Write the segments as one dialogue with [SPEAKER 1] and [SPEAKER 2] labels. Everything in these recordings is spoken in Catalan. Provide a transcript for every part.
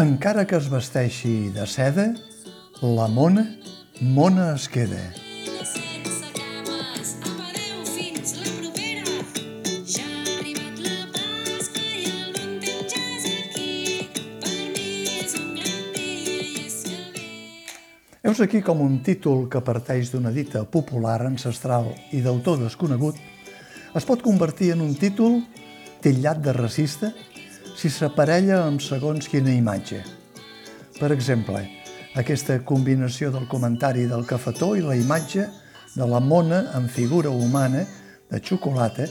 [SPEAKER 1] Encara que es vesteixi de seda, la mona, mona es queda.
[SPEAKER 2] Sense cames, apa, adeu, fins la propera. Ja ha arribat la Pasqua i el bon temps ja és aquí. Per mi és un gran dia i és que ve.
[SPEAKER 1] Heus aquí com un títol que parteix d'una dita popular, ancestral i d'autor desconegut, es pot convertir en un títol tillat de racista si s'aparella amb segons quina imatge. Per exemple, aquesta combinació del comentari del cafetó i la imatge de la mona en figura humana de xocolata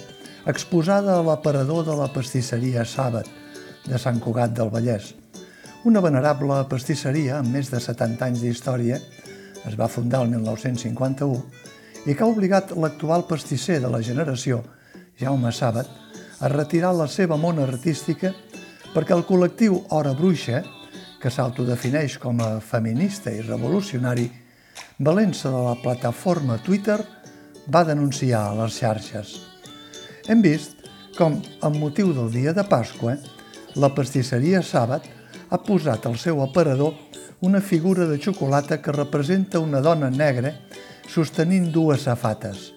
[SPEAKER 1] exposada a l'aparador de la pastisseria Sàbat de Sant Cugat del Vallès. Una venerable pastisseria amb més de 70 anys d'història es va fundar el 1951 i que ha obligat l'actual pastisser de la generació, Jaume Sàbat, a retirar la seva mona artística perquè el col·lectiu Hora Bruixa, que s'autodefineix com a feminista i revolucionari, valent-se de la plataforma Twitter, va denunciar a les xarxes. Hem vist com, amb motiu del dia de Pasqua, la pastisseria Sàbat ha posat al seu aparador una figura de xocolata que representa una dona negra sostenint dues safates.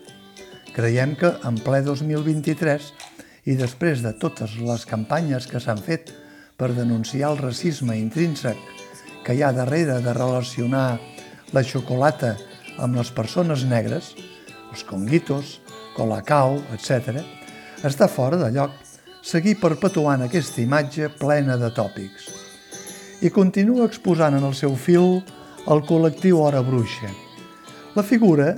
[SPEAKER 1] Creiem que en ple 2023 i després de totes les campanyes que s'han fet per denunciar el racisme intrínsec que hi ha darrere de relacionar la xocolata amb les persones negres, els conguitos, colacao, etc., està fora de lloc seguir perpetuant aquesta imatge plena de tòpics. I continua exposant en el seu fil el col·lectiu Hora Bruixa. La figura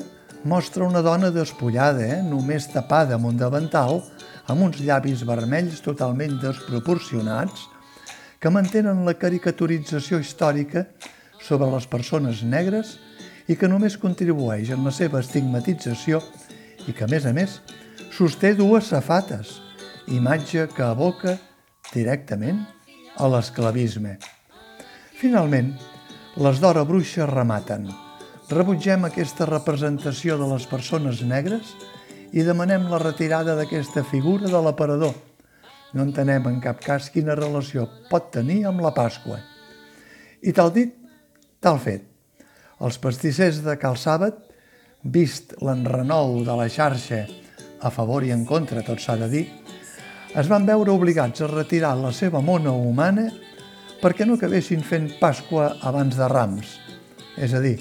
[SPEAKER 1] mostra una dona despullada, eh? només tapada amb un davantal, amb uns llavis vermells totalment desproporcionats, que mantenen la caricaturització històrica sobre les persones negres i que només contribueix en la seva estigmatització i que, a més a més, sosté dues safates, imatge que aboca directament a l'esclavisme. Finalment, les d'Hora Bruixa rematen. Rebutgem aquesta representació de les persones negres i demanem la retirada d'aquesta figura de l'aparador. No entenem en cap cas quina relació pot tenir amb la Pasqua. I tal dit, tal fet. Els pastissers de Cal Sàbat, vist l'enrenou de la xarxa a favor i en contra, tot s'ha de dir, es van veure obligats a retirar la seva mona humana perquè no acabessin fent Pasqua abans de Rams, és a dir,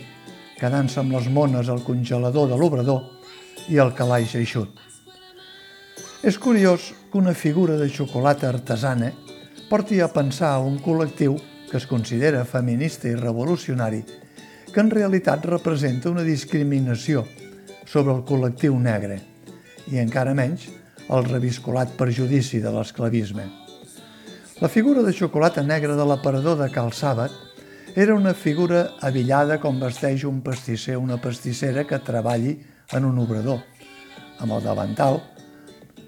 [SPEAKER 1] quedant-se amb les mones al congelador de l'obrador i el calaix eixut. És curiós que una figura de xocolata artesana porti a pensar a un col·lectiu que es considera feminista i revolucionari que en realitat representa una discriminació sobre el col·lectiu negre i encara menys el reviscolat perjudici de l'esclavisme. La figura de xocolata negra de l'aparador de Cal Sàbat era una figura avillada com vesteix un pastisser o una pastissera que treballi en un obrador. Amb el davantal,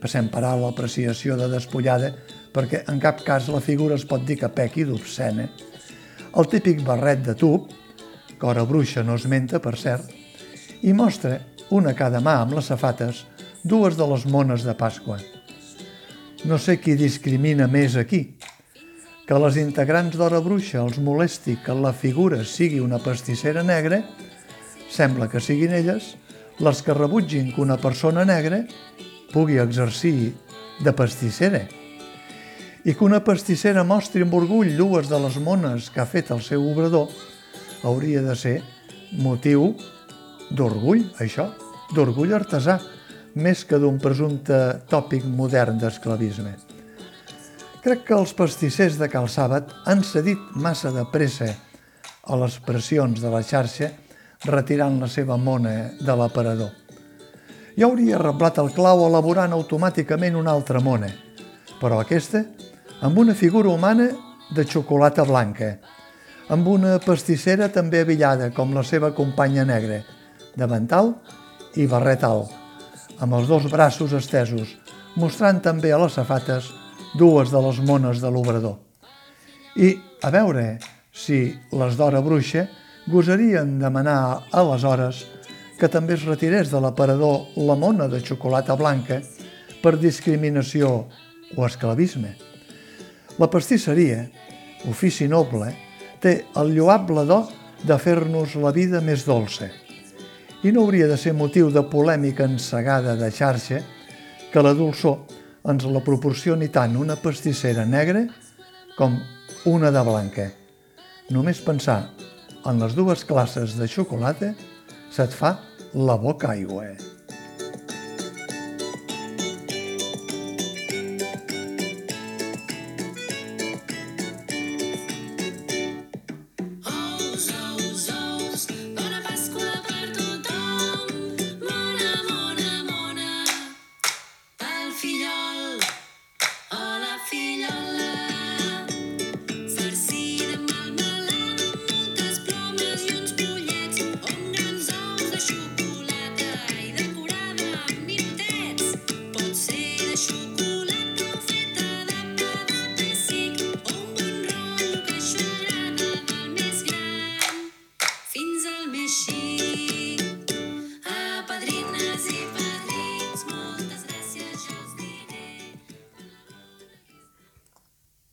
[SPEAKER 1] passem per alt l'apreciació de despullada perquè en cap cas la figura es pot dir que pequi d'obscena. El típic barret de tub, que hora bruixa no esmenta, per cert, i mostra, una a cada mà amb les safates, dues de les mones de Pasqua. No sé qui discrimina més aquí, que les integrants d'Hora Bruixa els molesti que la figura sigui una pastissera negra, sembla que siguin elles les que rebutgin que una persona negra pugui exercir de pastissera i que una pastissera mostri amb orgull dues de les mones que ha fet el seu obrador hauria de ser motiu d'orgull, això, d'orgull artesà, més que d'un presumpte tòpic modern d'esclavisme. Crec que els pastissers de Cal Sàbat han cedit massa de pressa a les pressions de la xarxa retirant la seva mona de l'aparador. Jo hauria reblat el clau elaborant automàticament una altra mona, però aquesta amb una figura humana de xocolata blanca, amb una pastissera també avillada com la seva companya negra, davantal i barret alt, amb els dos braços estesos, mostrant també a les safates dues de les mones de l'obrador. I a veure si les d'hora bruixa gosarien demanar aleshores que també es retirés de l'aparador la mona de xocolata blanca per discriminació o esclavisme. La pastisseria
[SPEAKER 2] ofici noble, té el lloable do de fer-nos la vida més dolça. I no hauria de ser motiu de polèmica ensegada de xarxa que la dolçor ens la proporcioni tant una pastissera negra com una de blanca. Només pensar en les dues classes de xocolata se't fa la boca aigua.